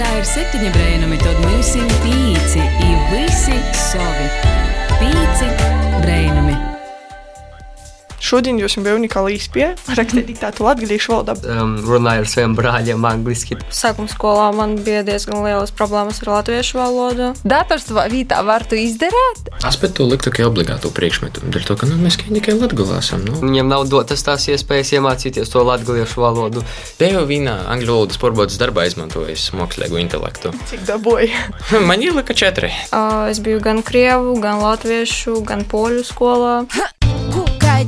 Ceļā ir septiņi brēnumi, tad mēs esam pīci, i visi savi. Pīci brēnumi. Šodien jūs esat unikāli īspēja rakstīt diktātu latviešu valodā. um, runāju ar saviem brāļiem angliski. Sākuma skolā man bija diezgan lielas problēmas ar latviešu valodu. Dators savā vietā var to izdarīt. Es pat to liktu kā obligātu priekšmetu. Dēļ to, ka nu, mēs tikai Latvijā esam. Nu. Viņiem nav dotas tās iespējas iemācīties to latviešu valodu. Te jau vīnā angļu valodas porbodas darbā izmantojas mākslīgo intelektu. Cik dabūja? Man ielika četri. Uh, Es biju gan krievu, gan latviešu, gan poļu skolā.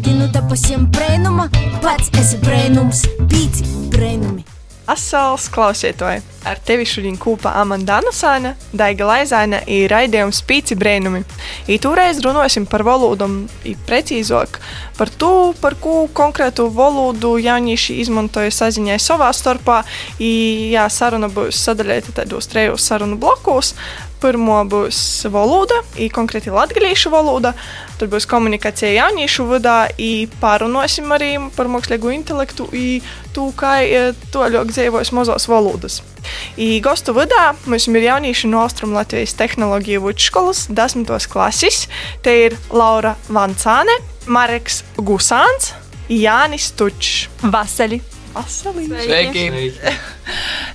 Gaidinu te pa šiem brēnuma, pats esi brēnums, pīci brēnumi. Asals klausītāji! Ar tevi šodien kopā Amanda Anusāna, Daiga Laizaina ir raidījums Pīci brēnumi. I toreiz runāsim par valodām, precīzāk par to, par ko konkrētu valodu jaunieši izmantoja saziņai savā starpā. Jā, saruna būs sadalīta tādos trejos sarunu blokos. Pirmā būs valoda, konkrēti latviešu valoda. Tad būs komunikācija jauniešu vidā, i pārunāsim arī par mākslīgo intelektu, to, kā e, to ļoti dzīvojas mazās valodas. I gostu vidā mums ir jaunieši no Austrum Latvijas tehnoloģiju vidusskolas, 10. klases. Te ir Laura Vancāne, Mareks Gusāns, Jānis Tučs. Vasarī. Vasarī! Sveiki!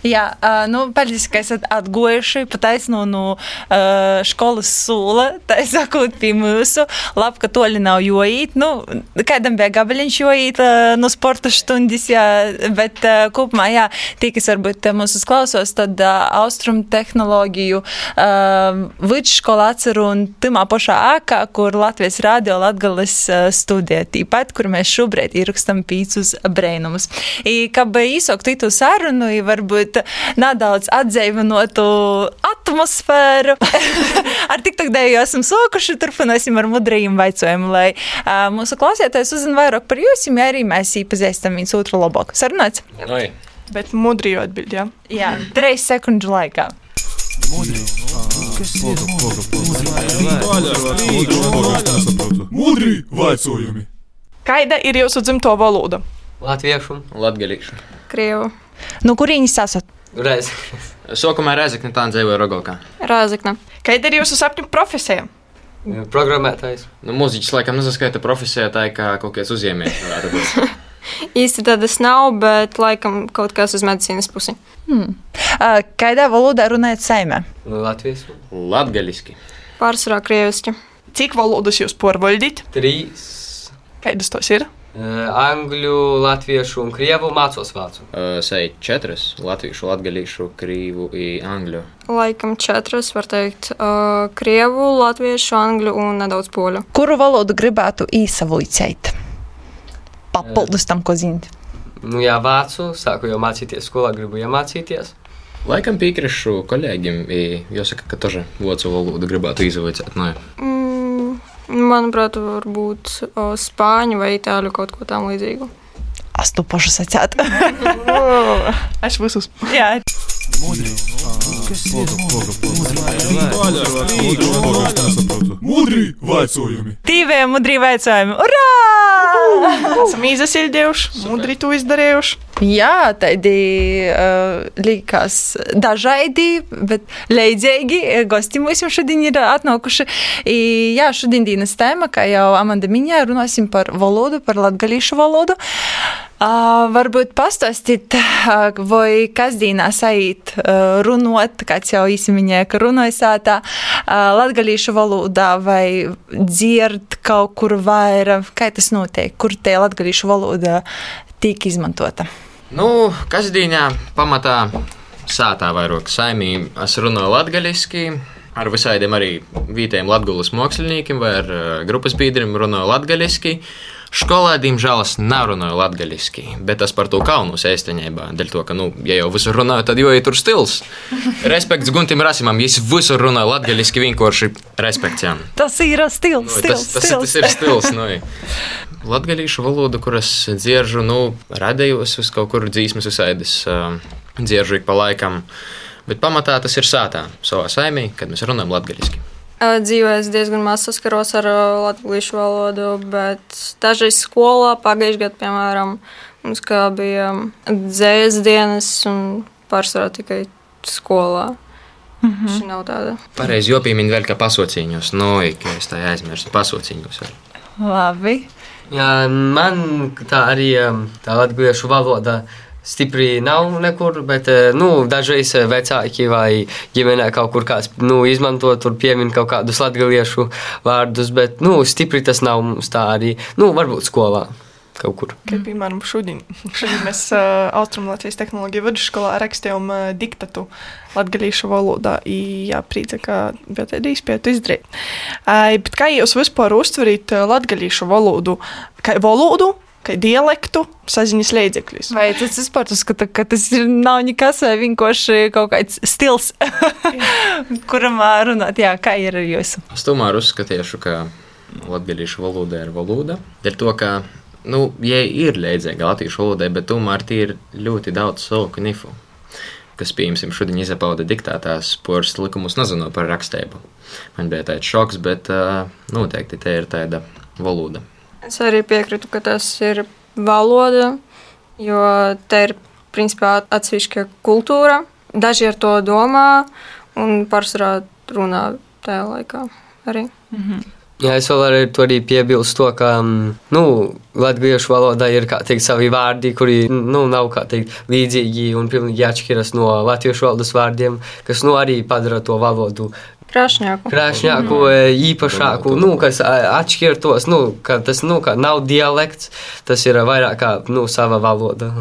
Jā, nu, paldies, ka esat atgojuši pataisno no uh, skolas sula. Tā sakot, pie mūsu. Labi, ka toļi nav joīt. Nu, kādam bija gabaliņš joīt no sporta stundas, jā, bet kopumā, jā, tie, kas varbūt uh, mūsu klausos, tad uh, austrum tehnoloģiju vidusskola atceru un timā pašā ēkā, kur Latvijas radio Latgales studija, tīpat, kur mēs šobrīd ierakstam pīcus brēnumus. I, kā bija īsāk tītu sarunu, i varbūt nedaudz atdzīvinotu atmosfēru. ar tik tā dēļ esam sokuši, turpināsim ar mudrajiem vaicojumu, lai uh, mūsu klausītājs uzzina vairāk par jums, ja arī mēs iepazīstam viens otru labāk. Sarunāts? Oi. Bet mudri atbild, jā. Jā, trīs sekundžu laikā. Mudri vaicojumi! Kaida ir jūsu dzimto valoda? Latviešu Latgalīšu. Krievu, Nu, kurīņas esat? reiz. Sākumā Rezekne tā dzīvoja Rogokā. Rāzakne. Kaida ir jūsu sapņu profesija? Programmētājs. Nu, mūziķis laikam nesaskaita profesijā, tā kā kaut kāds uzņēmējs. varētu būt. Īsti tādas nav, bet laikam kaut kas uz medicīnas pusi. Uh, kādā valodā runājat saimē? Latviešu. Latgaliski. Pārsvarā krieviski. Cik valodas jūs porvaldīt? Trīs. Kaidas tos ir? Angļu, latviešu un krievu mācos vācu. Es uh, eju četras, latviešu, latviešu, krīvu un angļu. Laikam četras, var teikt, uh, krievu, latviešu, angļu un nedaudz poļu. Kuru valodu gribētu īsavlicēt? Papildus э, tam, ko zināt. Nu, jā, vācu, sāku jau mācīties skolā, gribu iemācīties. Laikam piekrišu kolēģim, jo saka, ka toža vācu valodu gribētu izvaicāt. No. Mm manuprāt, varbūt uh, spāņu vai itāļu kaut ko tam līdzīgu. Es to pašu sacētu. Es visus. Jā, Mudri vaicojumi! divie mudri veicojumi. Urā! Esam izsildījuši, mudri to izdarījuši. Jā, tādi uh, likās dažādi, bet leidzīgi gosti mums šodien ir atnākuši. I, jā, šodien dienas tēma, kā jau Amanda minēja, runāsim par valodu, par latgalīšu valodu. Uh, varbūt pastāstīt, uh, vai kasdienā sajūt uh, runot, kāds jau īsiminēja, ka runāja sātā uh, latgalīšu valodā vai dzird kaut kur vairāk, kā tas notiek, kur tie latgalīšu valoda tiek izmantota. Nu, kasdienā pamatā sātā vairāk saimī es runāju latgaļiski. Ar visādiem arī vietējiem latgulas māksliniekiem vai ar uh, grupas biedriem runāju latgaļiski. Skolā, diemžēl, es nerunāju latviešu, bet es par to kaunu īstenībā. Dēļ to, ka, nu, ja jau visur runāju, tad jau ir tur stils. Respekts Guntim Rasimam, es visur runāju latviešu, vienkārši respekts jām. Tas ir stils, Nu, tas, tas, stils. tas ir stils. Nu, Latviešu valodu, kuras dzieržu, nu, radījos uz kaut kur dzīsmas visādas, uh, dzieržu ik pa laikam. Bet pamatā tas ir sātā, savā saimī, kad mēs runājam latviešu. Dzīvē es diezgan maz saskaros ar latviešu valodu, bet dažreiz skolā pagājušajā gadā, piemēram, mums kā bija dzējas dienas un pārsvarā tikai skolā. Mm -hmm. Šī nav tāda. Pareizi jopīmiņi vēl kā pasauciņos, no ka es tā aizmirsu pasauciņos. vēl. Labi. Jā, man tā arī tā latviešu valoda stipri nav nekur, bet eh, nu, dažreiz eh, vecāki vai ģimenē kaut kur kāds nu, izmanto, tur piemin kaut kādus latviešu vārdus, bet nu, stipri tas nav mums tā arī. Nu, varbūt skolā kaut kur. Kā piemēram, šodien, šodien mēs uh, Austrumlatvijas tehnoloģiju vidusskolā rakstījām uh, diktatu latviešu valodā. I, Jā, prīca, ka bija tāda izpēta izdarīt. Uh, bet kā jūs vispār uztverat latviešu valodu? Kā valodu? Dialektu, saziņas līdzekļus. Vai tas vispār uzskata, ka tas ir, nav nekas, vai vienkārši kaut kāds stils, kuram runāt? Jā, kā ir ar jūsu? Es tomēr uzskatīšu, ka latviešu valoda ir valoda. Dēļ to, ka, nu, ja ir līdzīga latviešu valodai, bet tomēr tie ir ļoti daudz soku nifu, kas, piemēram, šodien izpauda diktētās poras likumus, nezinu par rakstību. Man bija tāds šoks, bet uh, noteikti te ir tāda valoda. Es arī piekrītu, ka tas ir valoda, jo te ir principā atsevišķa kultūra. Daži ar to domā un pārsvarā runā tajā laikā arī. Jā, es vēl arī to arī piebilstu, to, ka mm, nu, latviešu valodā ir kā teikt, savi vārdi, kuri nu, nav kā teikt, līdzīgi un pilnīgi atšķiras no latviešu valodas vārdiem, kas nu, arī padara to valodu Krāšņāku. krāšņāku, mm. īpašāku, nu, kas atšķirtos. Nu, ka tas nu, ka nav dialekts, tas ir vairāk kā nu, sava valoda.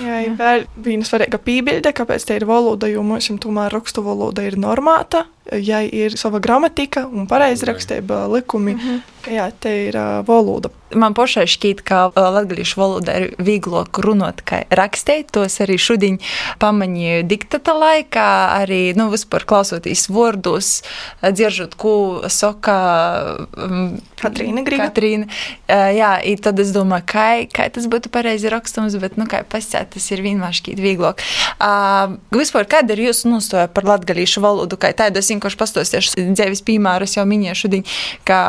Jā, vēl viena svarīga piebilde, kāpēc tā ir valoda, jo mums tomēr rakstu valoda ir normāta, ja ir sava gramatika un pareizrakstība likumi, mm -hmm. Jā, te ir uh, valoda. Man pašai šķiet, ka latviešu valodā ir vieglāk runāt, kā rakstīt. Tos arī šodien pamanīju diktata laikā, arī nu, vispār klausoties vārdus, dzirdat, ko saka um, Katrīna Griga. Katrīna. Uh, jā, tad es domāju, kā, kā tas būtu pareizi rakstums, bet, nu, kā pasakāt, tas ir vienmēr šķiet vieglāk. Uh, vispār, kāda ir jūsu nostāja par latviešu valodu, kā tādu es vienkārši pastostiešu dzīves piemērus jau minēju šodien, ka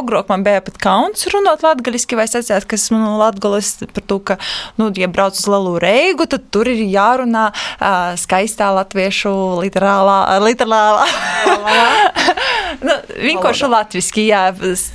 ogrok man bija pat kauns runāt latgaliski, vai sacēt, ka esmu no Latgales par to, ka, nu, ja brauc uz Lielu Reigu, tad tur ir jārunā uh, skaistā latviešu literālā, literālā. nu, vienkārši latviski, jā.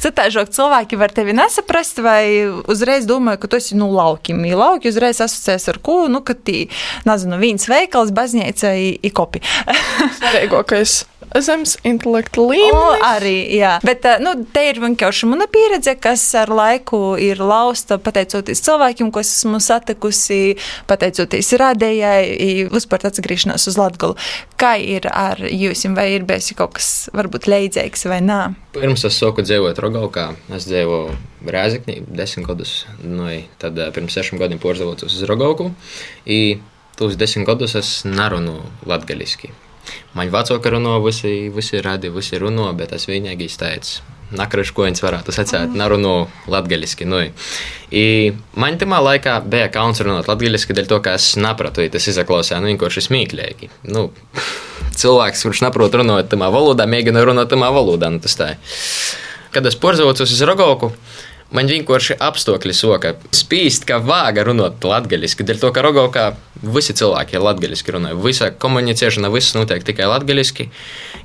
Citāžāk cilvēki var tevi nesaprast, vai uzreiz domāju, ka tu esi no laukiem. Ja lauki uzreiz asociēs ar ko, nu, ka tī, nezinu, viens veikals, baznīca, i, i kopi. Svarīgākais zemes intelekta O, līmenis. arī, jā. Bet nu, te ir vienkārši mana pieredze, kas ar laiku ir lausta pateicoties cilvēkiem, ko es esmu satikusi, pateicoties radējai, vispār atgriešanās uz Latgulu. Kā ir ar jums, vai ir bijis kaut kas varbūt leidzīgs vai nē? Pirms es sāku dzīvot Rogaukā, es dzīvoju Rēzeknī, desmit gadus. Nu, tad eh, pirms sešiem gadiem porcelāts uz Rogauku. I tos desmit gadus es nerunu latgaliski. Man vecāka runā, visi, visi radi, visi runā, bet es vienīgais teicu. Nakrašu, ko viņš varētu sacīt, nerunā latviešu. Nu, i man tajā laikā bija kauns runāt latviešu, dēļ to, ka es sapratu, ja tas izklausās nu, vienkārši smieklīgi. Nu, cilvēks, kurš neprot runāt tajā valodā, mēģina runāt tajā valodā. Nu, tas tā. Kad es porcelāts uz Rogauku, man vienkārši apstākļi soka spīst, ka vāga runāt latviešu. Dēļ to, ka Rogaukā visi cilvēki latviešu runāja. Visa komunicēšana, viss notiek tikai latviešu.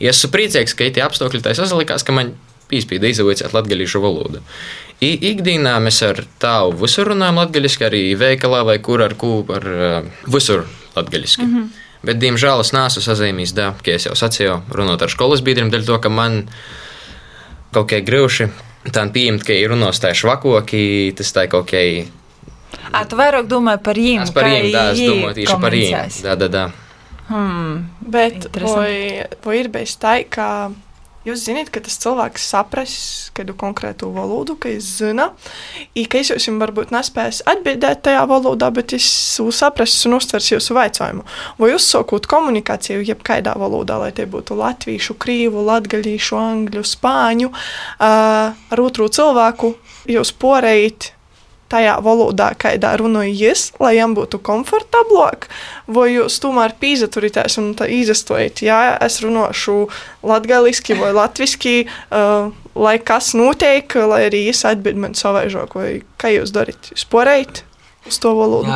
Ja esmu priecīgs, ka tie apstākļi tā salikās, ka man pīspīda izvaicāt latviešu valodu. I, ikdienā mēs ar tāvu visur runājam latviešu, arī veikalā vai kur ar ko ar uh, visur latviešu. Mm -hmm. Bet, diemžēl, es neesmu sazīmējis, da, kā es jau sacīju, runāt ar skolas biedriem, dēļ to, ka man kaut kā grūti tā pieņemt, ka ir runās tā švakoki, tas tā kaut kā. À, tu vairāk domā par viņiem. Es par viņiem, tā es domāju tieši par viņiem. Tā, tā, tā. Hmm. Bet vai, vai ir bijis tā, ka jūs zināt, ka tas cilvēks sapras kādu konkrētu valodu, ka viņš zina, i ka es jums varbūt nespēju atbildēt tajā valodā, bet es saprastu un uztversu jūsu jautājumu. Vai uzsākot komunikāciju jebkādā valodā, lai tie būtu latviešu, krīvu, latgaļīšu, angļu, spāņu, uh, ar otru cilvēku, jūs porējat tajā valodā, kādā runājat, lai jām būtu komfortablāk, vai jūs tomēr pīzaturīties un tā izastojat, jā, es runāšu latgaliski vai latviski, uh, lai kas notiek, lai arī es atbild man savaižāk, vai kā jūs darat? Jūs porējat? Uz to valodu.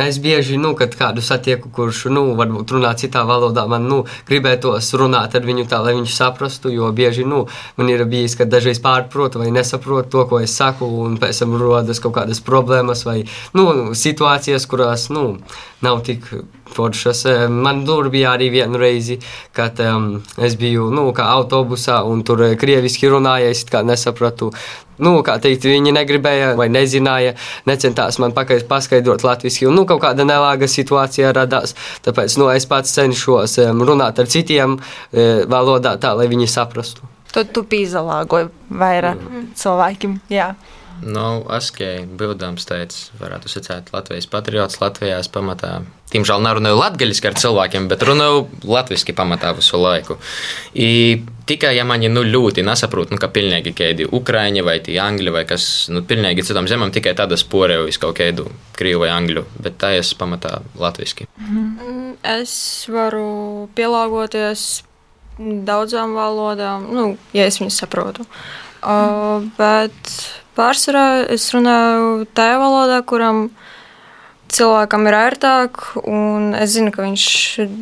Es bieži, nu, kādu satieku, kurš, nu, varbūt runā citā valodā, man, nu, gribētos runāt ar viņu tā, lai viņš saprastu, jo bieži, nu, man ir bijis, ka dažreiz pārprotu vai nesaprotu to, ko es saku, un pēc tam rodas kaut kādas problēmas vai, nu, situācijas, kurās, nu, nav tik foršas. Em, Man tur bija arī viena reize, kad um, es biju, nu, autobusā, un tur eh, krieviski runāja, es nesapratu. Nu, kā teikt, viņi negribēja vai nezināja, necentās man pakaļ paskaidrot latviešu. Nu, kaut kāda nelāga situācija radās. Tāpēc nu, es pats cenšos runāt ar citiem uh, valodā, tā lai viņi saprastu. Tad tu pīzalāgoji vairāk cilvēkiem. Jā. Nu, Askei Bildams teica, varētu secēt Latvijas patriots Latvijā pamatā. Tiemžēl nerunāju latgaļiski ar cilvēkiem, bet runāju latviski pamatā visu laiku. I tikai, ja mani nu ļoti nesaprot, nu, ka pilnīgi kādi ukraiņi vai tie angļi vai kas, nu, pilnīgi citām zemēm, tikai tāda sporēju iz kaut kādu krīvu vai angļu, bet tā es pamatā latviski. Mm, Es varu pielāgoties daudzām valodām, nu, ja es viņas saprotu. Uh, bet pārsvarā es runāju tajā valodā, kuram cilvēkam ir ērtāk, un es zinu, ka viņš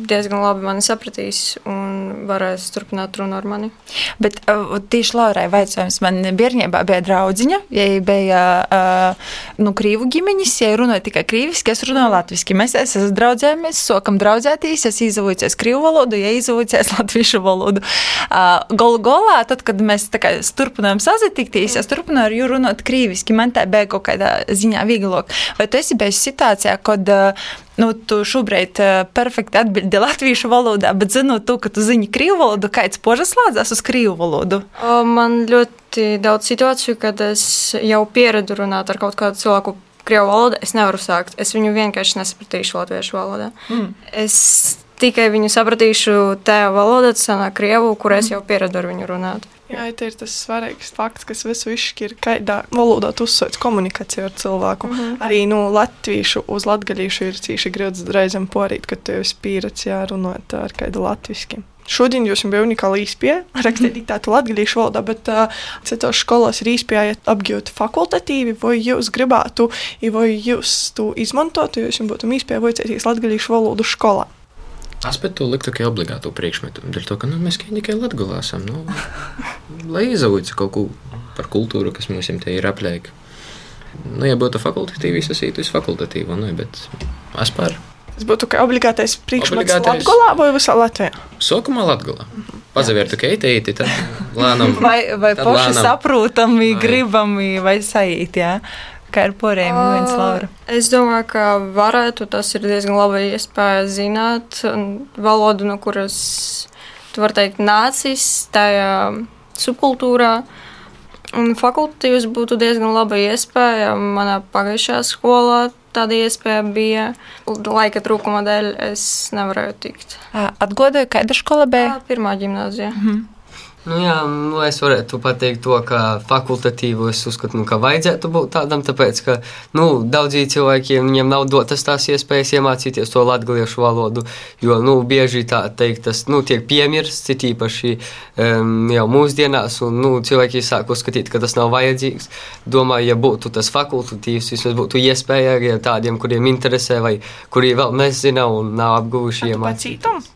diezgan labi mani sapratīs un varēs turpināt runu ar mani. Bet uh, tieši Laurai vaicājums man bērnībā bija draudziņa, ja bija uh, nu, krīvu ģimeņas, ja runāja tikai krīviski, es runāju latviski. Mēs esam draudzējamies, sokam draudzētīs, es izavūcies krīvu valodu, ja izavūcies latviešu valodu. Uh, Galu galā, tad, kad mēs kā turpinājām sazatikties, es turpināju ar jū runāt krīviski, man tā bija kaut kādā ziņā vieglāk. Vai tu esi bijis situācijā, kad uh, nu, tu šobrīd uh, perfekti atbildi latviešu valodā, bet zinot to, ka tu zini krīvu valodu, kāds požas slēdzās uz krīvu valodu? Man ļoti daudz situāciju, kad es jau pieredu runāt ar kaut kādu cilvēku krievu valodā, es nevaru sākt. Es viņu vienkārši nesapratīšu latviešu valodā. Mm. Es tikai viņu sapratīšu tajā valodā, tas sanāk krievu, kur es jau pieredu ar viņu runāt. Jā, tā ir tas svarīgs fakts, kas visu izšķir, kādā valodā uzsāc komunikāciju ar cilvēku. Mm -hmm. Arī no latviešu uz latgadījušu ir cīši grūts reizēm porīt, kad tu esi pieredzi jārunāt ar kādu latviskiem. Šodien jums bija unikāla īspēja rakstīt diktātu latviešu valodā, bet uh, citos skolās ir īspēja apgūt fakultatīvi, vai jūs gribētu, vai jūs to izmantotu, jo jums būtu īspēja vocēties latviešu valodu skolā. Es pat to liktu kā obligātu priekšmetu. Dēļ to, ka nu, mēs tikai Latvijā esam. Nu, lai izaudzētu kaut ko par kultūru, kas mums te ir apliek. Nu, ja būtu fakultatīvi, es esmu fakultatīvi, nu, bet es par. Tas būtu kā obligātais priekšmets Obligātais. Latvijā vai visā Latvijā. Sākumā Latvijā. Pazavērtu keitīti, tad lēnām. Vai, vai paši lēnām. saprotami, gribami, vai sajūti? Kā ar porēm viens Laura? Es domāju, ka varētu. Tas ir diezgan labi iespēja zināt valodu, no kuras tu vari teikt nācis tajā subkultūrā. Un fakultatīvs būtu diezgan laba iespēja. Manā pagājušajā skolā tāda iespēja bija. Laika trūkuma dēļ es nevarēju tikt. Atgādāju, kāda skola bija? Pirmā gimnāzija. Nu, jā, nu, es varētu pateikt to, ka fakultatīvu es uzskatu, nu, ka vajadzētu būt tādam, tāpēc, ka nu, daudziem cilvēkiem viņiem nav dotas tās iespējas iemācīties to latviešu valodu, jo nu, bieži tā teikt, tas nu, tiek piemirsts, it īpaši um, jau mūsdienās, un nu, cilvēki sāk uzskatīt, ka tas nav vajadzīgs. Domāju, ja būtu tas fakultatīvs, vismaz būtu iespēja arī tādiem, kuriem interesē, vai kuri vēl nezina un nav apguvuši iemācīties.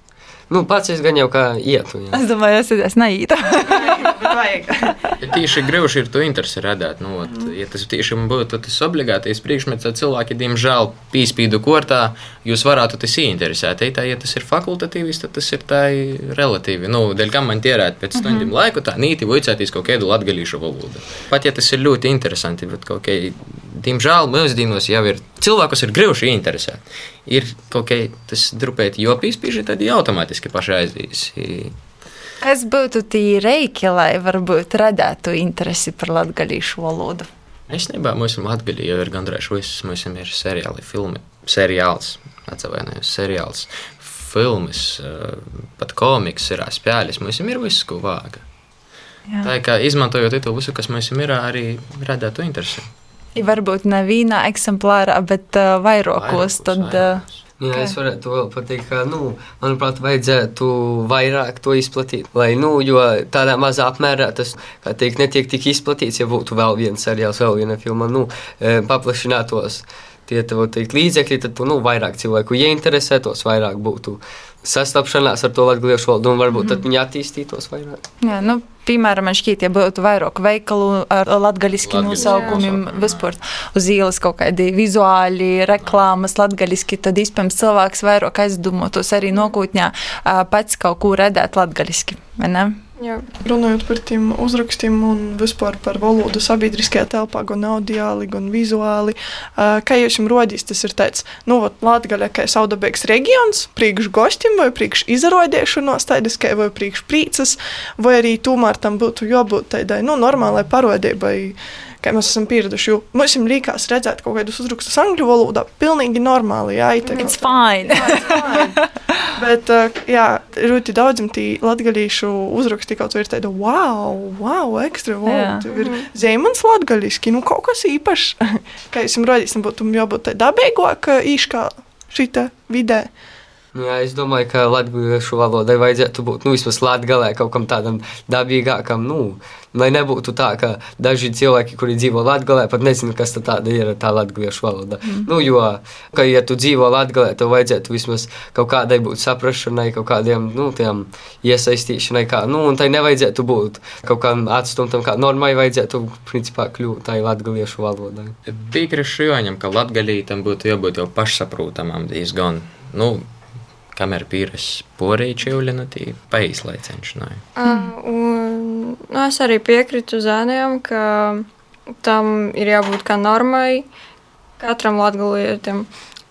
Pacītam? Nu, pats es gan jau kā ietu. Jā. Es domāju, es esmu naīta. Vajag. Ja tieši grūti ir to interesi radīt, nu, ot, ja tas tiešām būtu tas obligātais priekšmets, tad cilvēki, diemžēl, pīspīdu kortā, jūs varētu tas ieinteresēt. Ei, Tā, ja tas ir fakultatīvs, tad tas ir tā relatīvi. Nu, dēļ kam man tērēt pēc stundiem mm -hmm. laiku, tā nīti vicēties kaut kādu latgalīšu valodu. Pat ja tas ir ļoti interesanti, bet kaut kā, diemžēl, mūsdienos jau ir cilvēkus ir grūti ieinteresēt. Ir kaut kā tas drupēt, jo pīspīži tad jau automātiski pašai aizdīs. Kas būtu tie reiki, lai varbūt radētu interesi par latgalīšu valodu? Es nebiju, mums ir Latvija, jau ir gandrīz viss. Mums ir seriāli, filmi, seriāls, atvainojos, seriāls, filmas, eh, pat komiks, ir spēles. Mums ir viss, ko vāga. Jā. Tā kā izmantojot to visu, kas mums ir, arī radētu interesi. I varbūt ne vienā eksemplārā, bet uh, vairākos. Tad, uh, vairākos. Jā, es varētu vēl pateikt, ka, nu, manuprāt, vajadzētu vairāk to izplatīt. Lai, nu, jo tādā mazā apmērā tas, kā teikt, netiek tik izplatīts, ja būtu vēl viens seriāls, vēl viena filma, nu, e, paplašinātos. pietiekami teikt līdzekļi, tad nu, vairāk cilvēku ieinteresētos, vairāk būtu sastapšanās ar to latviešu valodu, un varbūt tad viņi attīstītos vairāk. Jā, nu, piemēram, man šķiet, ja būtu vairāk veikalu ar Latgaļiskiem nosaukumiem, vispār uz ielas kaut kādi vizuāli reklāmas latgaļiski, tad iespējams cilvēks vairāk aizdomātos arī nākotnē ā, pats kaut ko redzēt latgaļiski, vai ne? Jā. Runājot par tiem uzrakstiem un vispār par valodu sabiedriskajā telpā, gan audiāli, gan vizuāli, kā jūs jums rodīs, tas ir tāds, nu, Latvijā kā saudabīgs reģions, priekš gostiem vai priekš izrādīšanos, tādas kā vai priekš prīcas, vai arī tomēr tam būtu jābūt tādai, nu, normālai parodībai. Kā mēs esam pieraduši, jo mums ir rīkās redzēt kaut kādus uzrakstus angļu valodā. Pilnīgi normāli, jā, tā It's fine. Bet, uh, jā, ļoti daudziem tī latgalīšu uzraksti kaut ko ir tāda, wow, wow, ekstra, wow, tev ir zemans latgalīski, nu kaut kas īpašs. Kā jūs jums rodīs, nu būtu jābūt tā dabīgāk īškā šita vidē. Nu Jā, es domāju, ka latviešu valodai vajadzētu būt nu, vismaz latgalē kaut kam tādam dabīgākam. Nu, lai nebūtu tā, ka daži cilvēki, kuri dzīvo latgalē, pat nezina, kas tā ir tā latviešu valoda. Mm. Nu, jo, ka, ja tu dzīvo latgalē, tev vajadzētu vismaz kaut kādai būt saprašanai, kaut kādiem nu, iesaistīšanai. Kā, nu, un tai nevajadzētu būt kaut kādam atstumtam, kā normai vajadzētu principā kļūt tai latviešu valodai. Piekrītu Joņam, ka latgaļītam būtu jābūt jau pašsaprotamam diezgan. Nu, kamēr pīras porēji čivļina, tī paīslaicēšanai. Mm. Nu, es arī piekrītu Zēniem, ka tam ir jābūt kā normai. Katram latgalietim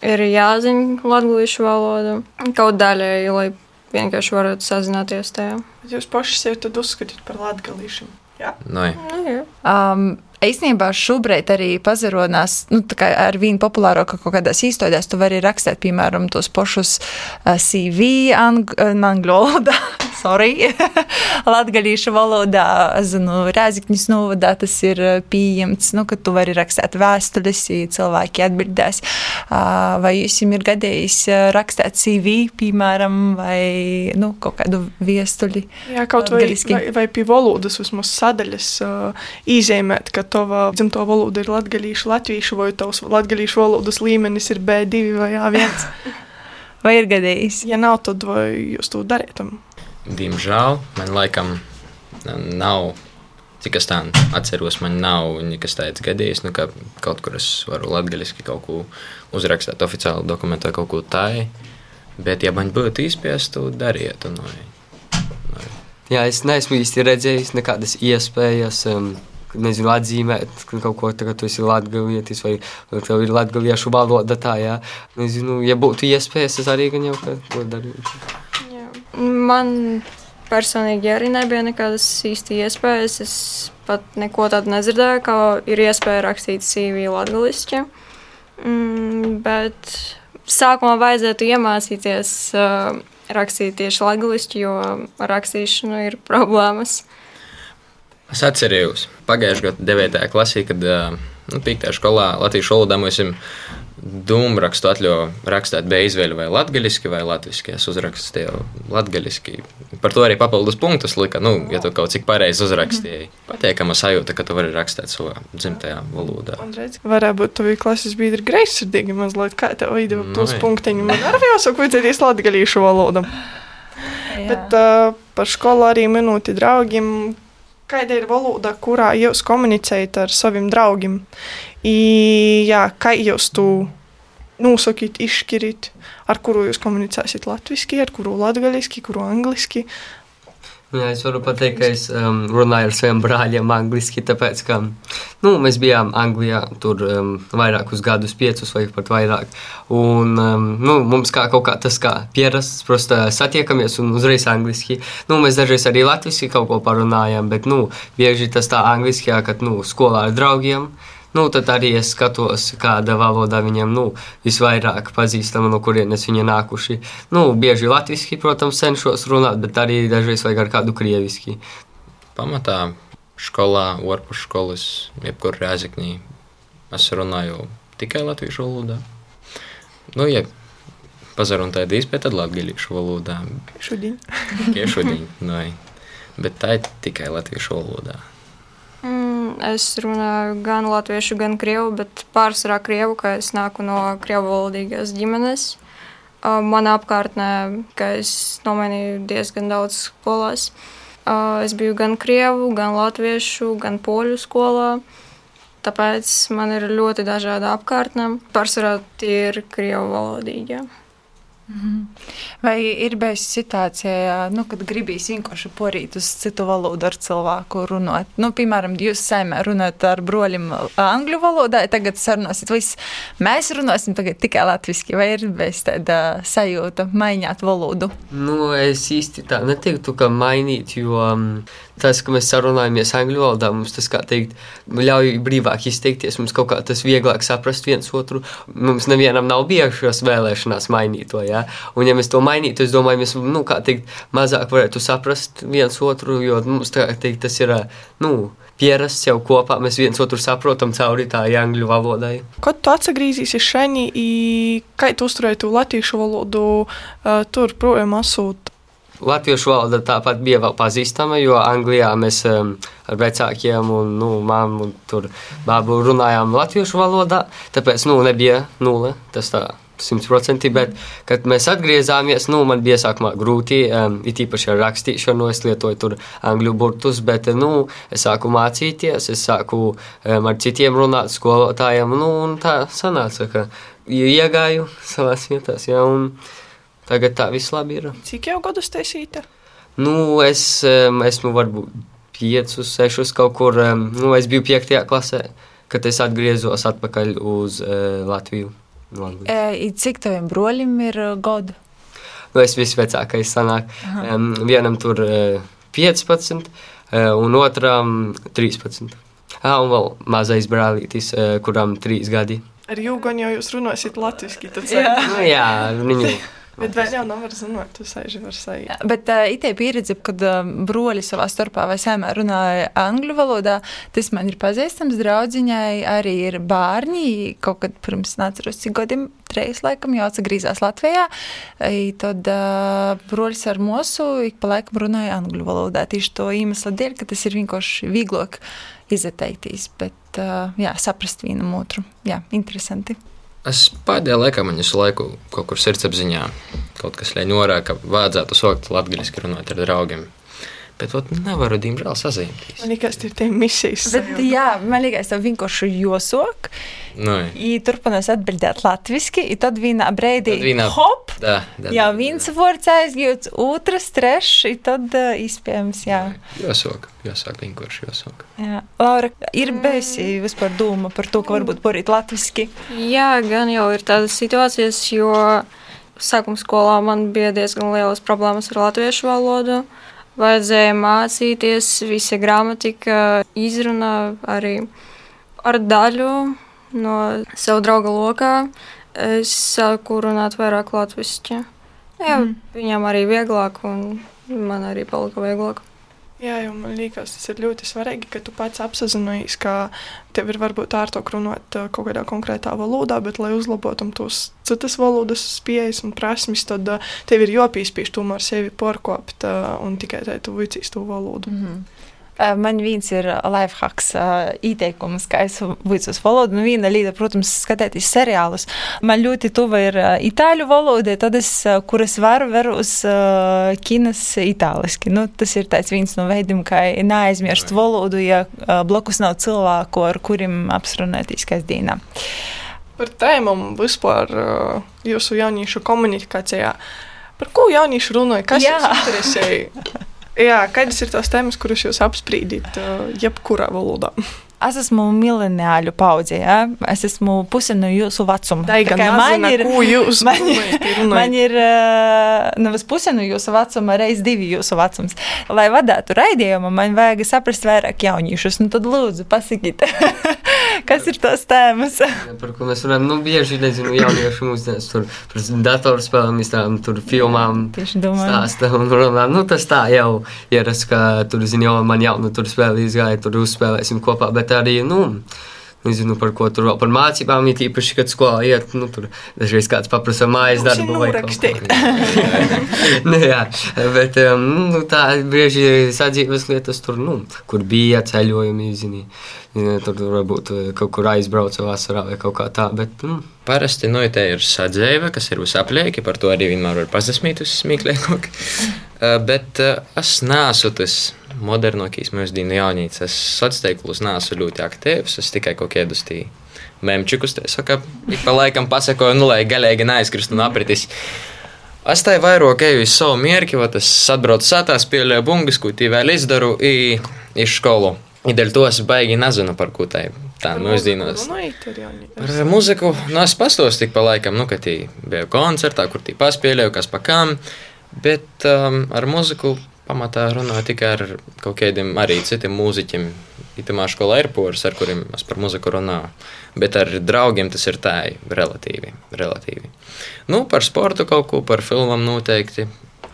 ir jāzina latviešu valoda kaut daļēji, lai vienkārši varētu sazināties tajā. Bet jūs paši sevi tad uzskatāt par latgalīšiem. Jā, Nu, jā. Um, Īstenībā šobrīd arī pazarodās, nu, ar vīnu populārākā kaut kādās īstenībās, tu vari rakstīt, piemēram, tos pašus uh, CV ang angļu valodā, sorry, latgalīšu valodā, zinu, Rēzikņas novadā tas ir pieejams, nu, ka tu vari rakstīt vēstules, ja cilvēki atbildēs. Vai jums ir gadījis rakstīt CV, piemēram, vai, nu, kaut kādu viestuli? Jā kaut vai, vai, vai pie valodas vismaz sadaļas uh, izēmēt, ka tava dzimto valoda ir latgalīšu, latviešu, vai tavs latgalīšu valodas līmenis ir B2 vai A1. Vai ir gadījis? ja nav, tad vai jūs to darītam? Diemžēl man laikam nav, cik es tā atceros, man nav nekas tāds gadījis, nu, ka kaut kur es varu latgaļiski kaut ko uzrakstīt oficiāli dokumentā kaut ko tādu. Bet, ja man būtu iespējas, to darītu. Nu, nu, Jā, es neesmu īsti redzējis nekādas iespējas. Um, Nezinu, atzīmēt kaut ko tādu, ka tu esi latviešu vai tev ir latviešu valoda. Tā, jā. Nezinu, ja būtu iespējas, es arī gan jau ka to darītu. Man personīgi arī nebija nekādas īsti iespējas. Es pat neko tādu nedzirdēju, kā ir iespēja rakstīt CV latviešu. Mm, bet sākumā vajadzētu iemācīties uh, rakstīt tieši latviešu, jo ar rakstīšanu ir problēmas. Es atceros, pagājušajā gadā 9. klasē, kad ā, nu, 5. skolā Latvijas valodā mums ir dūmu rakstu atļauju rakstīt bezveļu vai latgaļiski vai latviski. Es uzrakstīju latgaļiski. Par to arī papildus punktus lika, nu, ja tu kaut cik pareizi uzrakstīji. Patīkama sajūta, ka tu vari rakstīt savā dzimtajā valodā. Un redz, varētu būt tā klases biedri greizsirdīgi mazliet, kā tev veido Nu, tos jā. punktiņus. Man arī jāsaka, vajadzēties latgalīšu valodu. Bet uh, par skolu arī minūti draugiem. Kāda ir valoda, kurā jūs komunicējat ar saviem draugiem? I, jā, kā jūs to nosakāt, izšķirat, ar kuru jūs komunicēsiet latviešu, ar kuru latviešu, kuru angliski? Jā, es varu pateikt, ka es um, runāju ar saviem brāļiem angliski, tāpēc, ka nu, mēs bijām Anglijā tur um, vairākus gadus, piecus vai pat vairāk. Un um, nu, mums kā kaut kā tas kā pierasts, prosta satiekamies un uzreiz angliski. Nu, mēs dažreiz arī latviski kaut ko parunājam, bet nu, bieži tas tā angliski, kad nu, skolā ar draugiem. Nu, tad arī es skatos, kāda valoda viņam nu, visvairāk pazīstama, no kurienes viņi nākuši. Nu, bieži latviešu, protams, cenšos runāt, bet arī dažreiz vajag ar kādu krieviski. Pamatā skolā, ārpus skolas, jebkur rēzaknī, es runāju tikai latviešu valodā. Nu, ja pazarunāju īstenībā, tad latviešu valodā. Šodien. Tikai šodien, nu, bet tā ir tikai latviešu valodā. Es runāju gan latviešu, gan krievu, bet pārsvarā krievu, ka es nāku no krievu valodīgās ģimenes. Manā apkārtnē, ka es nomainīju diezgan daudz skolās. Es biju gan krievu, gan latviešu, gan poļu skolā. Tāpēc man ir ļoti dažāda apkārtne. Pārsvarā tie ir krievu valodīgie. Vai ir bijusi situācija, nu, kad gribīs vienkārši porīt uz citu valodu ar cilvēku runāt? Nu, piemēram, jūs saimē runājat ar broļiem angļu valodā, tagad sarunāsiet viss. Mēs runāsim tagad tikai latviski, vai ir bijis tāda sajūta mainīt valodu? Nu, es īsti tā neteiktu, ka mainīt, jo um, tas, ka mēs sarunājamies angļu valodā, mums tas, kā teikt, ļauj brīvāk izteikties, mums kaut kā tas vieglāk saprast viens otru. Mums nevienam nav bijušas vēlēšanās mainīt to, jā. Un ja mēs to mainītu, es domāju, mēs, nu, teikt, mazāk varētu saprast viens otru, jo mums, tā kā teikt, tas ir, nu, pierasts jau kopā, mēs viens otru saprotam cauri tā angļu valodai. Kad tu atgriezīsies šeit, kā tu uzturēji to latviešu valodu, uh, tur projām asūt? Latviešu valoda tāpat bija vēl pazīstama, jo Anglijā mēs um, ar vecākiem un nu, māmu tur bābu runājām latviešu valodā, tāpēc nu, nebija nulle. Tas tā. Simtprocentīgi, bet, kad mēs atgriezāmies, nu, man bija sākumā grūti, um, it īpaši ar rakstīšanu, es lietoju tur angļu burtus, bet, nu, es sāku mācīties, es sāku um, ar citiem runāt, skolotājiem, nu, un tā sanāca, ka iegāju savās vietās, ja, un tagad tā viss labi ir. Cik jau gadus taisīta? Nu, es um, esmu varbūt piecus, sešus kaut kur. Um, nu, es biju piektajā klasē, kad es atgriezos atpakaļ uz uh, Latviju. E, cik taviem broļiem ir uh, gadu? Nu, es visvecākais sanāk. Um, vienam tur uh, 15, uh, un otram 13. Ah, un vēl mazais brālītis, uh, kuram 3 gadi. Ar jūgu jau jūs runāsiet latviešu, tad Jā. Nu, jā, viņu. Bet vēl jau nav var zināt, tu sēži var sajūt. Jā, Bet uh, itē pieredze, kad uh, broļi savā starpā vai sēmē runāja angļu valodā, tas man ir pazīstams. Draudziņai arī ir bērni. Kaut kad pirms nāceros cik gadiem, trejas laikam, jau atgriezīsās Latvijā. I, tad uh, broļs ar mūsu ik pa laikam runāja angļu valodā. Tieši to iemesla dēļ, ka tas ir vienkārši vieglāk izteikties, bet uh, jā, saprast vienam otru. Jā, interesanti. Es pēdējā laikā man visu laiku kaut kur sirdsapziņā kaut kas ļauj norādīt, ka vajadzētu sākt latviešu runāt ar draugiem. Bet ot, nevaru, diemžēl, sazināties. Man liekas, tie ir tie misijas. Bet, jā, man liekas, tas vienkārši josok. Nu, I turpinās atbildēt latviešu, un tad vienā brīdī vienā- hop! da, da, Jā, viens vārds aizgūts, otrs, trešs, un tad uh, iespējams, jā. Jāsaka, jāsaka, vienkārši jāsaka. jā. Laura, ir bijusi vispār doma par to, ka varbūt porīt latviešu. Jā, gan jau ir tādas situācijas, jo sākuma skolā man bija diezgan lielas problēmas ar latviešu valodu. Vajadzēja mācīties, visa gramatika, izruna arī ar daļu no sava drauga lokā. Es sāku runāt vairāk latviešu. Jā, mm. Viņam arī vieglāk, un man arī palika vieglāk. Jā, jau man liekas, tas ir ļoti svarīgi, ka tu pats apzinājies, ka tev ir varbūt ārāk runāt ā, kaut kādā konkrētā valodā, bet, lai uzlabotu tos citas valodas spējas un prasmes, tad ā, tev ir jāpīspiež tomēr sevi porkopt ā, un tikai tā tu vicīs to valodu. Mm -hmm. Man viens ir lifehacks, ieteikums, kā es vicos valodu. Nu, viena lieta, protams, skatīties seriālus. Man ļoti tuva ir itāļu valoda, tad es, ā, kuras varu veru uz kinas itāliski. Nu, tas ir tāds viens no veidiem, kā neaizmirst valodu, ja blakus nav cilvēku, ar kuriem apsrunāties kasdienā. Par tēmām vispār jūsu jauniešu komunikācijā. Par ko jaunieši runāja? Kas jūs interesēja? Jā, kādas ir tās tēmas, kuras jūs apspriedat, ā, jebkurā valodā? Es esmu mileniāļu paudze, ja? es esmu pusi no jūsu vecuma. Tā ir gan man ir, jūs man, man ir uh, nevis puse no jūsu vecuma, reiz divi jūsu vecums. Lai vadītu raidījumu, man vajag saprast vairāk jauniešus. Nu, tad lūdzu, pasakiet, kas ir tās tēmas. Ja, par ko mēs runājam, nu, bieži nezinu, jauniešu mūsdienās tur par datorspēlēm, izstrādām, tur filmām. Tieši domāju. Stāsta un runā. Nu, tas tā jau ierasts, ka tur, zini, jau man jaunu tur spēli izgāja, tur uzspēlēsim kopā, bet arī, nu, Nezinu, par ko tur vēl par mācībām, ir īpaši, kad skolā iet, nu, tur dažreiz kāds paprasa mājas darbu vai kaut ko. nu, jā, bet um, nu, tā bieži sadzīves lietas tur, nu, kur bija ceļojumi, zini, tur, tur varbūt eh, kaut kur aizbrauca vasarā vai kaut kā tā, bet, nu, Parasti nu, te ir sadzēve, kas ir visaplieki, par to arī vienmēr var pazasmīt uz smieklīgu. Uh, bet uh, es neesmu tas modernākais mūsdienu jaunīts. Es sociālos neesmu ļoti aktīvs, es tikai kaut kādus tī memčikus, tā saka, ik pa laikam pasakoju, nu, lai galīgi neaizkristu un apritis. Es tā vairāk eju uz savu mierki, va tas atbraucu sātā, spēlēju bungas, ko tī vēl izdaru, i, i skolu. I dēļ to es baigi nezinu, par ko tā ir. Tā mūsdienos. Nu, jauni. Par muziku nu, es pastos tik pa laikam, nu, ka tī bija koncertā, kur tī paspēlēju, kas pa kam. Bet um, ar muziku pamatā runāju tikai ar kaut kādiem arī citiem mūziķiem. Itamā skolā ir poras, ar kuriem es par muziku runāju. Bet ar draugiem tas ir tā, relatīvi. relatīvi. Nu, par sportu kaut ko, par filmām noteikti.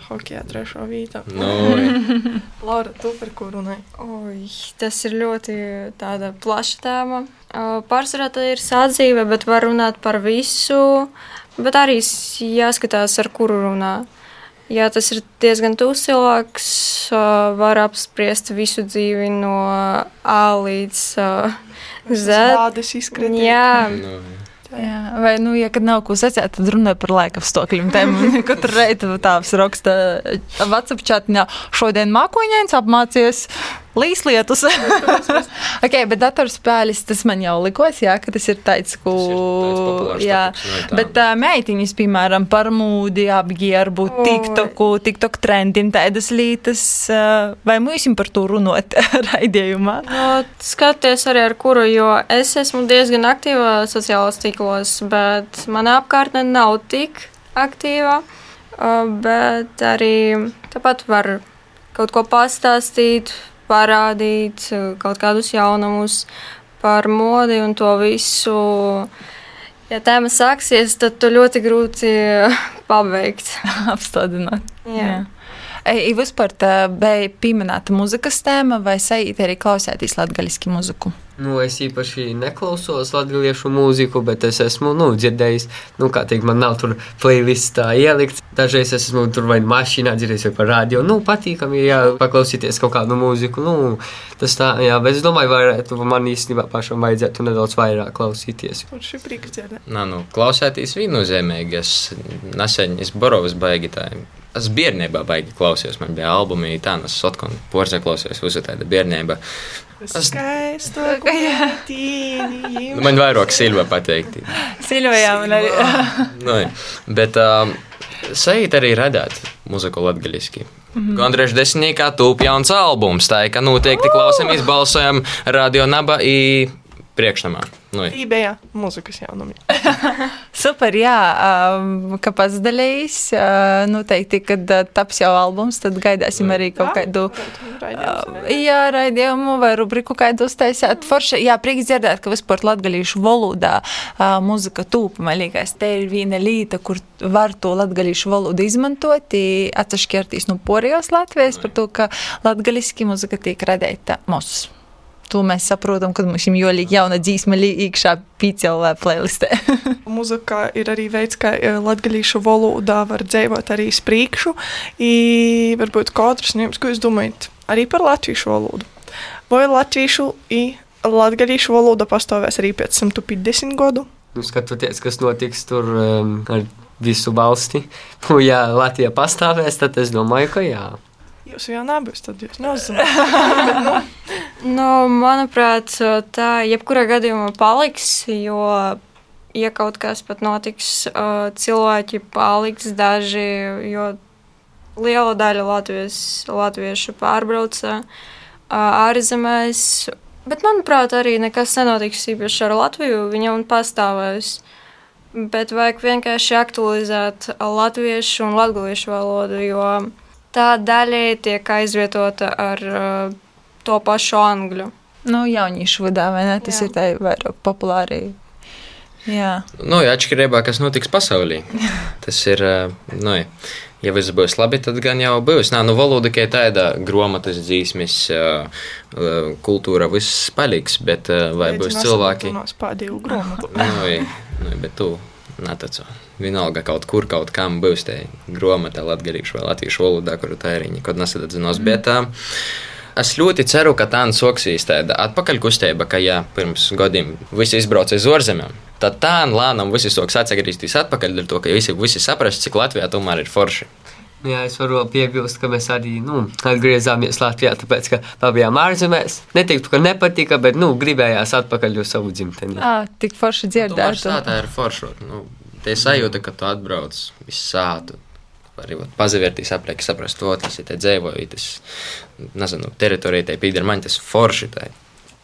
Hokejā trešo vītā. Nu, Laura, tu par ko runāji? Oi, tas ir ļoti tāda plaša tēma. Pārsvarā tā ir sadzīve, bet var runāt par visu. Bet arī jāskatās, ar kuru runā. Ja tas ir diezgan tūs cilvēks, uh, var apspriest visu dzīvi no A līdz uh, Z. Zādes izkritīgi. Jā, nu, Jā, vai, nu, ja kad nav ko sacīt, tad runāj par laika apstākļiem. Katru reizi tāds raksta WhatsApp chatā, šodien mākoņains apmācies līslietus. ok, bet datorspēles tas man jau likos, jā, ka tas ir tāds, ko. Tas ir jā, topiks, no tā. bet uh, meitiņas, piemēram, par mūdi, apģērbu, Oi. TikToku, TikTok trendiem, tādas lietas. Uh, vai mums par to runāt raidījumā? No, skaties arī ar kuru, jo es esmu diezgan aktīva sociālajos tīklos, bet mana apkārtne nav tik aktīva. Uh, Bet arī tāpat var kaut ko pastāstīt, parādīt, uh, kaut kādus jaunumus par modi un to visu. Ja tēma sāksies, tad tu ļoti grūti pabeigt. Apstādināt. Jā. Ei, vispār tā bija pieminēta muzikas tēma, vai sajūt arī klausēties latgaļiski muziku? Nu, es īpaši neklausos latviešu mūziku, bet es esmu nu, dzirdējis, nu, kā teikt, man nav tur playlistā ielikt. Dažreiz es esmu tur vai mašīnā dzirdējis vai par radio. Nu, patīkami, jā, paklausīties kaut kādu mūziku. Nu, tas tā, jā, bet es domāju, varētu man īstenībā pašam vajadzētu nedaudz vairāk klausīties. Un šī prieks dzirdēt. Nā, nu, klausēties viennozīmīgi. Es nesen izborovas baigi tā. Es bērnībā baigi klausījos. Man bija albumi, tā, un es sotkonu porcelāna klausījos tādu bērnībā. Es- Skaisto tīni. Nu, man vairāk Silva pateikti. Silvijā man arī. Nu, jā. bet um, sajūt arī redzēt muziku latgaļiski. Mm -hmm. Gandrīz desmitniekā tūp jauns albums, tā ir, ka noteikti klausāmies, balsojam radio naba i priekšnamā. Nu, jā. Tībējā muzikas jaunumi. Super, jā, um, ka pats dalījis. Uh, noteikti, kad uh, taps jau albums, tad gaidāsim arī kaut kādu. Uh, jā, raidījumu vai rubriku kādu uztaisīt. Forši, jā, prieks dzirdēt, ka vispār latgalīšu valodā uh, muzika tūp. Man liekas, te ir viena lieta, kur var to latgalīšu valodu izmantot, atsašķirtīs no porijas Latvijas par to, ka latgaliski muzika tiek radēta mūsu. To mēs saprotam, kad mums ir jāliek jauna dzīsma iekšā pīcēlē playlistē. Mūzika ir arī veids, kā eh, latgalīšu valodā var dzīvot arī sprīkšu. I varbūt katrs no jums, ko jūs domājat, arī par latviešu valodu. Vai latviešu i latgalīšu valoda pastāvēs arī pēc 150 gadu? Nu, skatoties, kas notiks tur um, ar visu valsti. Ja Latvija pastāvēs, tad es domāju, ka jā. Jūs jau nebūs, tad jūs nezināt. Nu, manuprāt, tā jebkurā gadījumā paliks, jo, ja kaut kas pat notiks, uh, cilvēki paliks daži, jo liela daļa Latvijas, latviešu pārbrauca uh, ārzemēs. Bet, manuprāt, arī nekas nenotiks īpaši ar Latviju. Viņam pastāvēs. Bet vajag vienkārši aktualizēt latviešu un latviešu valodu, jo tā daļai tiek aizvietota ar uh, to pašu angļu. Nu, jauniešu vadā, vai ne? Tas Jā. Jā. ir tā vairāk populāri Jā. Nu, ja atšķirībā, kas notiks pasaulē. Tas ir, eh, nu, ja viss būs labi, tad gan jau būs. Nā, nu, valoda tikai tāda grāmatas dzīsmes, eh, eh, kultūra, viss paliks, bet vai būs cilvēki? Pādīju grāmatu. Nu, nu, bet tu netacu. Vienalga kaut kur, kaut kam būs tā grāmata latviešu vai latviešu valodā, kuru tā arī nekad nesadzinos. Bet uh, es ļoti ceru, ka tā nosoksīs tāda atpakaļkustība, ka, ja pirms gadiem visi izbrauca uz ārzemēm, tad tā lēnām visi soks atgriezties atpakaļ, ar to, ka visi, visi saprast, cik Latvijā tomēr ir forši. Jā, es varu piebilst, ka mēs arī nu, atgriezāmies Latvijā, tāpēc, ka pabijām ārzemēs. Neteiktu, ka nepatika, bet nu, gribējās atpakaļ uz savu dzimteni. À, tik forši dzirdēt. tā ir forša. Nu, te sajūta, ka tu atbrauc visu sātu. Arī pazavērtīs aplieki, saprast, to tas ir te dzīvoji, tas, nezinu, teritorija te pīdara man, tas forši tā.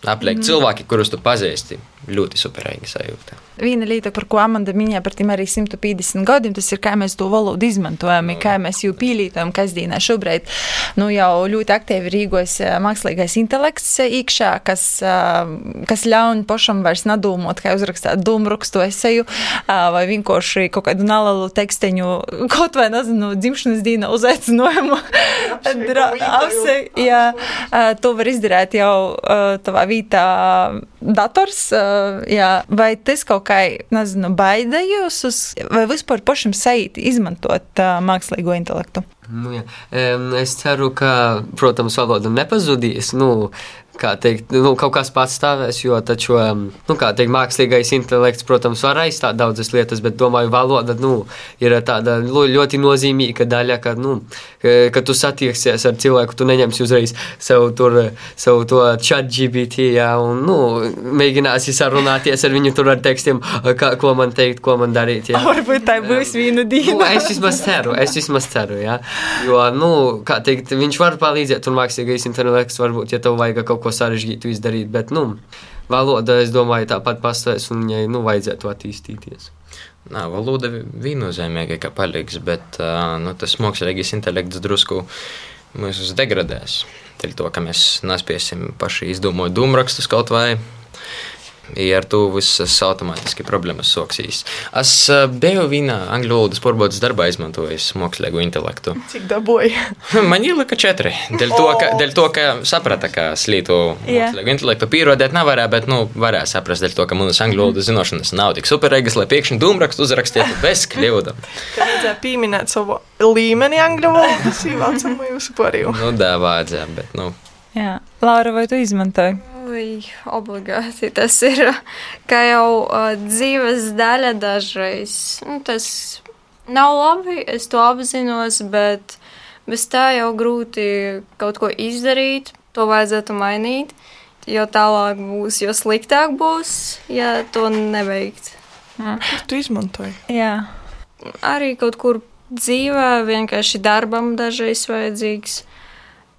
Aplieki mm. cilvēki, kurus tu pazīsti, ļoti superīgi sajūta. Viena lieta, par ko Amanda minēja par tiem arī 150 gadiem, tas ir, kā mēs to valodu izmantojam, kā mēs jau pīlītojam kasdienā. Šobrīd nu, jau ļoti aktīvi rīkojas mākslīgais intelekts iekšā, kas, kas ļauj pašam vairs nedomāt, kā uzrakstīt dūmrakstu eseju vai vienkārši kaut kādu nalalu teksteņu, kaut vai, nezinu, dzimšanas diena uzaicinājumu. Dra- apse- Jā, to var izdarīt jau tavā vietā dators. Jā. Vai tas kaut kā, nezinu, baida jūs uz, vai vispār pašam sajūt izmantot mākslīgo intelektu? Nu, jā. Es ceru, ka, protams, valoda nepazudīs. Nu, kā teikt, nu, kaut kas pastāvēs, jo taču, nu, teikt, mākslīgais intelekts, protams, var aizstāt daudzas lietas, bet, domāju, valoda, nu, ir tāda ļoti nozīmīga daļa, ka, nu, ka- tu satieksies ar cilvēku, tu neņemsi uzreiz savu, tur, savu to chat GPT, jā, un, nu, mēģināsi sarunāties ar viņu tur ar tekstiem, kā, ko man teikt, ko man darīt, jā. Varbūt tā būs viena Nu, diena. es vismaz ceru, es vismaz ceru, jā. Jo, nu, kā teikt, viņš var palīdzēt, un mākslīgais intelekts varbūt, ja tev vajag kaut ko sarežģītu izdarīt, bet, nu, valoda, es domāju, tāpat pastāvēs, un viņai, nu, vajadzētu attīstīties. Nā, valoda vi- viennozīmīgi, ka paliks, bet nu, tas mākslīgais intelekts drusku mūs degradēs. Dēļ to, ka mēs nespēsim paši izdomāt dūmrakstus kaut vai. Ja ar to visas automātiski problēmas soksīs. Es biju vienā angļu valodas pārbaudas darbā izmantojis mākslīgo intelektu. Cik dabūji? Man ielika četri. Dēļ to, ka, dēļ to, ka saprata, ka slītu Jā. mākslīgo intelektu pierādīt nevarēja, bet, nu, varēja saprast, dēļ to, ka manas angļu valodas zināšanas nav tik superīgas, lai pēkšņi dūmrakstu uzrakstītu bez kļūdām. Ka vajadzēja pieminēt savu līmeni angļu valodas, īvācamu jūsu poriju. Nu, tā vajadzēja, bet, nu, Jā. Laura, vai tu izmantoji? Ui, obligāti tas ir kā jau uh, dzīves daļa dažreiz. Nu, tas nav labi, es to apzinos, bet bez tā jau grūti kaut ko izdarīt. To vajadzētu mainīt, jo tālāk būs, jo sliktāk būs, ja to neveikt. Kur tu izmantoji? Jā. Arī kaut kur dzīvē, vienkārši darbam dažreiz vajadzīgs.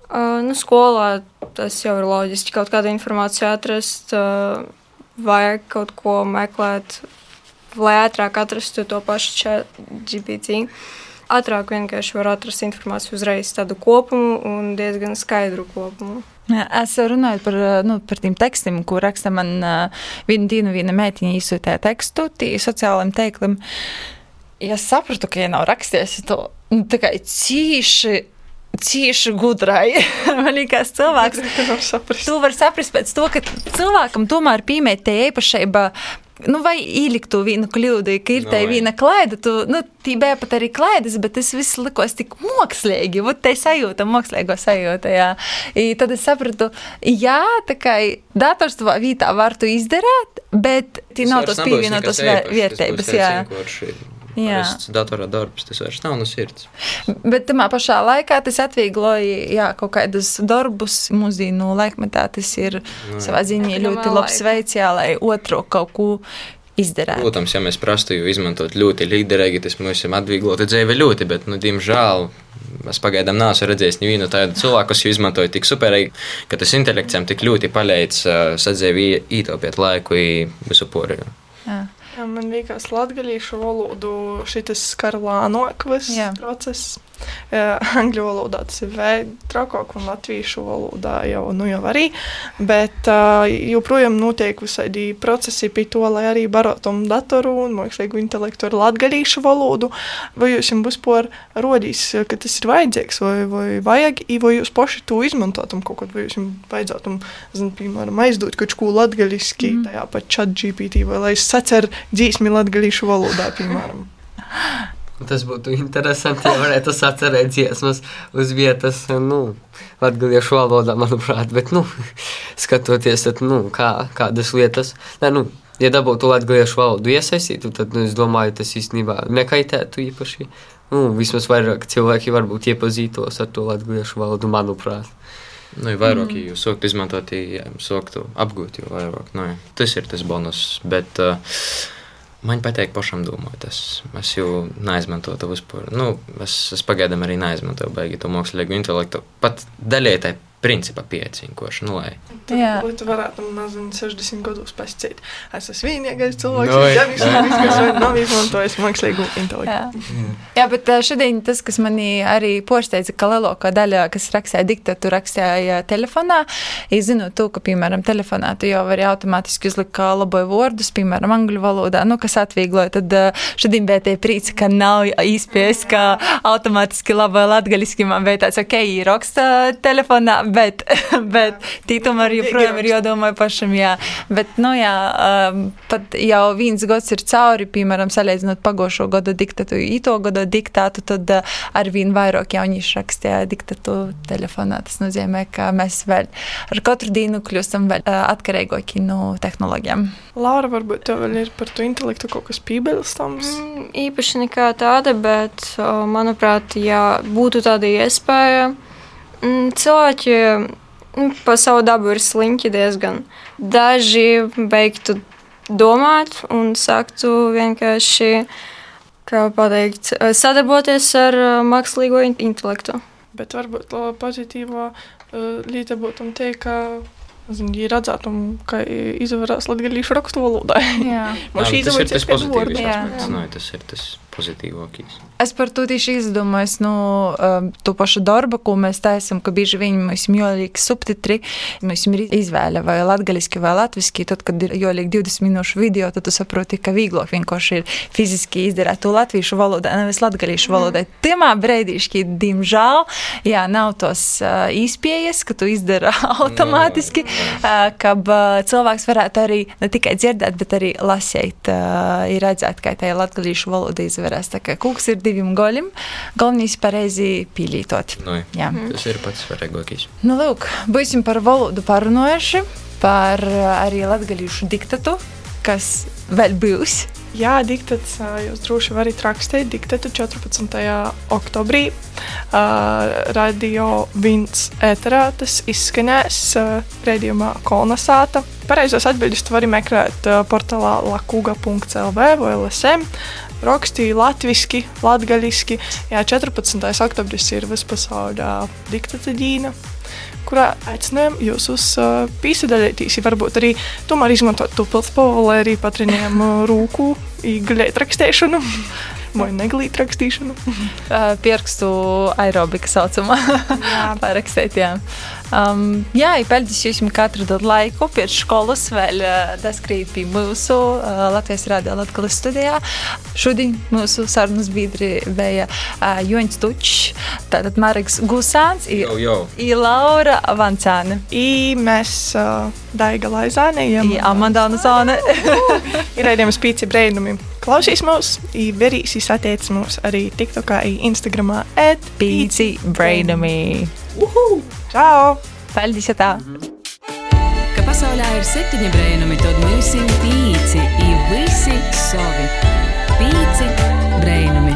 Uh, nu, skolā tas jau ir loģiski. Kaut kādu informāciju atrast, uh, vajag kaut ko meklēt, lai ātrāk atrastu to pašu GPT. Ātrāk vienkārši var atrast informāciju uzreiz tādu kopumu un diezgan skaidru kopumu. Es runāju par, nu, par tiem tekstiem, ko raksta man uh, viena diena, viena meitiņa izsūtīja tekstu sociālajiem teikliem. Ja sapratu, ka viņa nav rakstījusi to nu, tā kā cīši. Cīši gudrai. Man liekas, cilvēks Tu nevar saprast. to var saprast pēc to, ka cilvēkam tomēr piemēt te īpašība. Nu, vai ielikt to vienu kļūdu, ka ir Nu, tā vai. viena klaida, tu, nu, tī bija pat arī klaidas, bet tas viss likās tik mākslīgi, vot te sajūta, mākslīgo sajūta, jā. I tad es sapratu, jā, tā kā dators tavā vietā var to izdarīt, bet tī nav tos pievienotos vēr- vērtības, jā. Jā. Tas datorā darbs, tas vairs nav no sirds. Bet tamā pašā laikā tas atviegloja jā, kaut kādus darbus mūsdienu laikmetā. Tas ir Nu, savā ziņā ļoti labs veids, jā, lai otru kaut ko izdarītu. Protams, ja mēs prastu jau izmantot ļoti līderīgi, tas mums atvieglotu dzīvi ļoti, bet, nu, diemžēl, es pagaidām neesmu redzējis nevienu tādu cilvēku, kas izmantoja tik superīgi, ka tas intelekts tik ļoti palīdz uh, sadzīvi ietaupīt laiku i visu poriju. Jā. Jā, man liekas, latgadījušu valodu šis skar lānoklis Jā. process. Uh, angļu valodā tas ir vēl trakāk, un latviešu valodā jau, nu, jau arī. Bet uh, joprojām notiek visādi procesi pie to, lai arī barotam datoru un mākslīgu intelektu ar latgalīšu valodu. Vai jūs jums vispār rodīs, ka tas ir vajadzīgs, vai, vai vajag, vai jūs paši to izmantotam kaut kad, vai jūs jums vajadzētu, zin, piemēram, aizdot kaut ko latgaliski, mm. tajā pat chat GPT, vai lai es saceru dzīsmi latgalīšu valodā, piemēram. Tas būtu interesanti, ja varētu atcerēt dziesmas uz vietas, nu, latviešu valodā, manuprāt, bet, nu, skatoties, tad, nu, kā, kādas lietas, ne, nu, ja dabūtu latviešu valodu iesaistītu, tad, nu, es domāju, tas īstenībā nekaitētu īpaši. Nu, vismaz vairāk cilvēki varbūt iepazītos ar to latviešu valodu, manuprāt. Nu, jo vairāk mm. jūs sākat izmantot, ja sāktu apgūt, jo vairāk. Nu, jā. tas ir tas bonus. Bet, uh, Man patīk pašam domāt. Es, es jau neizmantoju to vispār. Nu, es, es pagaidām arī neizmantoju baigi to mākslīgo intelektu. Pat daļai tai principā piecinkoši. Nu, lai. Jā, bet tu varētu mazliet 60 gadus pasciet. Es esmu vienīgais cilvēks, no, ja viņš ir nav izmantojis mākslīgu intelektu. Jā. jā, bet šodien tas, kas manī arī porsteidza, ka lielākā daļa, kas rakstīja diktatu, rakstīja telefonā, izzinot to, ka, piemēram, telefonā tu jau vari automātiski uzlikt laboju vārdus, piemēram, angļu valodā, nu, kas atviegloja, tad šodien bija tie prīci, ka nav īspējas, ka automātiski laboja latgaliski man bija tāds, ok, raksta telefonā, bet, bet tītum arī joprojām ir jādomā pašam, jā. Bet, nu jā, um, pat jau viens gads ir cauri, piemēram, salīdzinot pagošo gadu diktatu, ito gadu diktātu, tad uh, ar vien vairāk jaunieši rakstīja diktatu telefonā. Tas nozīmē, ka mēs vēl ar katru dienu kļūstam vēl uh, atkarīgāki no tehnoloģijām. Laura, varbūt tev vēl ir par to intelektu kaut kas piebilstams? Mm, īpaši nekā tāda, bet, manuprāt, ja būtu tāda iespēja, cilvēki pa savu dabu ir sliņķi diezgan. Daži beigtu domāt un sāktu vienkārši, kā pateikt, sadarboties ar mākslīgo intelektu. Bet varbūt to pozitīvo uh, lieta būtu teikt, ka ja redzētu, ka izvarās latviešu rakstu valodā. Jā, tas ir tas pozitīvs aspekts. Tas ir tas pozitīvākais. Es par to tieši izdomāju, nu, um, to pašu darbu, ko mēs taisām, ka bieži vien mums ir jāliek subtitri, mums ir izvēle vai latgaliski vai latviski. Tad, kad ir jāliek 20 minūšu video, tad tu saproti, ka vieglāk vienkārši ir fiziski izdarīt to latviešu valodā, nevis latgalīšu valodai. Mm. Timā brīdīšķi, diemžēl, jā, nav tos uh, īspējas, ka tu izdara automātiski, uh, ka uh, cilvēks varētu arī ne tikai dzirdēt, bet arī lasīt, uh, ir redzēt, kā tā ir latgalīšu valoda izvēle nevarēs. Tā kā kūks ir diviem goļiem, galvenais pareizi pielietot. Nu, Jā. Tas ir pats svarīgākais. Nu, lūk, būsim par valodu parunājuši, par arī latgalīšu diktatu, kas vēl būs. Jā, diktats jūs droši varat rakstīt. Diktatu 14. oktobrī uh, radio viens ēterā tas izskanēs uh, redzījumā Kolnasāta. Pareizos atbildus tu vari meklēt uh, portālā lakuga.lv vai LSM rakstīja latviešu, latviešu. Jā, 14. oktobris ir vispasaules diktatūra, kurā aicinām jūs uz uh, pīsadaļieties. Varbūt arī tomēr izmantot to pilspolu, lai arī patrinējam rūku, īgaļēt rakstēšanu. Vai neglīt rakstīšanu? Pierakstu aerobika saucamā. Parakstīt, jā. Um, jā, ir jūs katru laiku pēc skolas vēl uh, daskrīt pie mūsu uh, Latvijas Rādio Latgales studijā. Šodien mūsu sarunas biedri bija uh, Joņs Tučs, tātad Mareks Gusāns i Laura Vancāne. I mēs uh, Daiga Laizāne, i Amandāna Zāne. ir raidījums pīci brēnumi. Klausīs mūs, i verīsīs attiec mūs arī TikTokā, i Instagramā et pīci brēnumi. Uhu! Čau! Paldies! Tā! Ka pasaulē ir septiņi brēnumi, tad mums ir pīci, ir visi savi. Pīci brēnumi!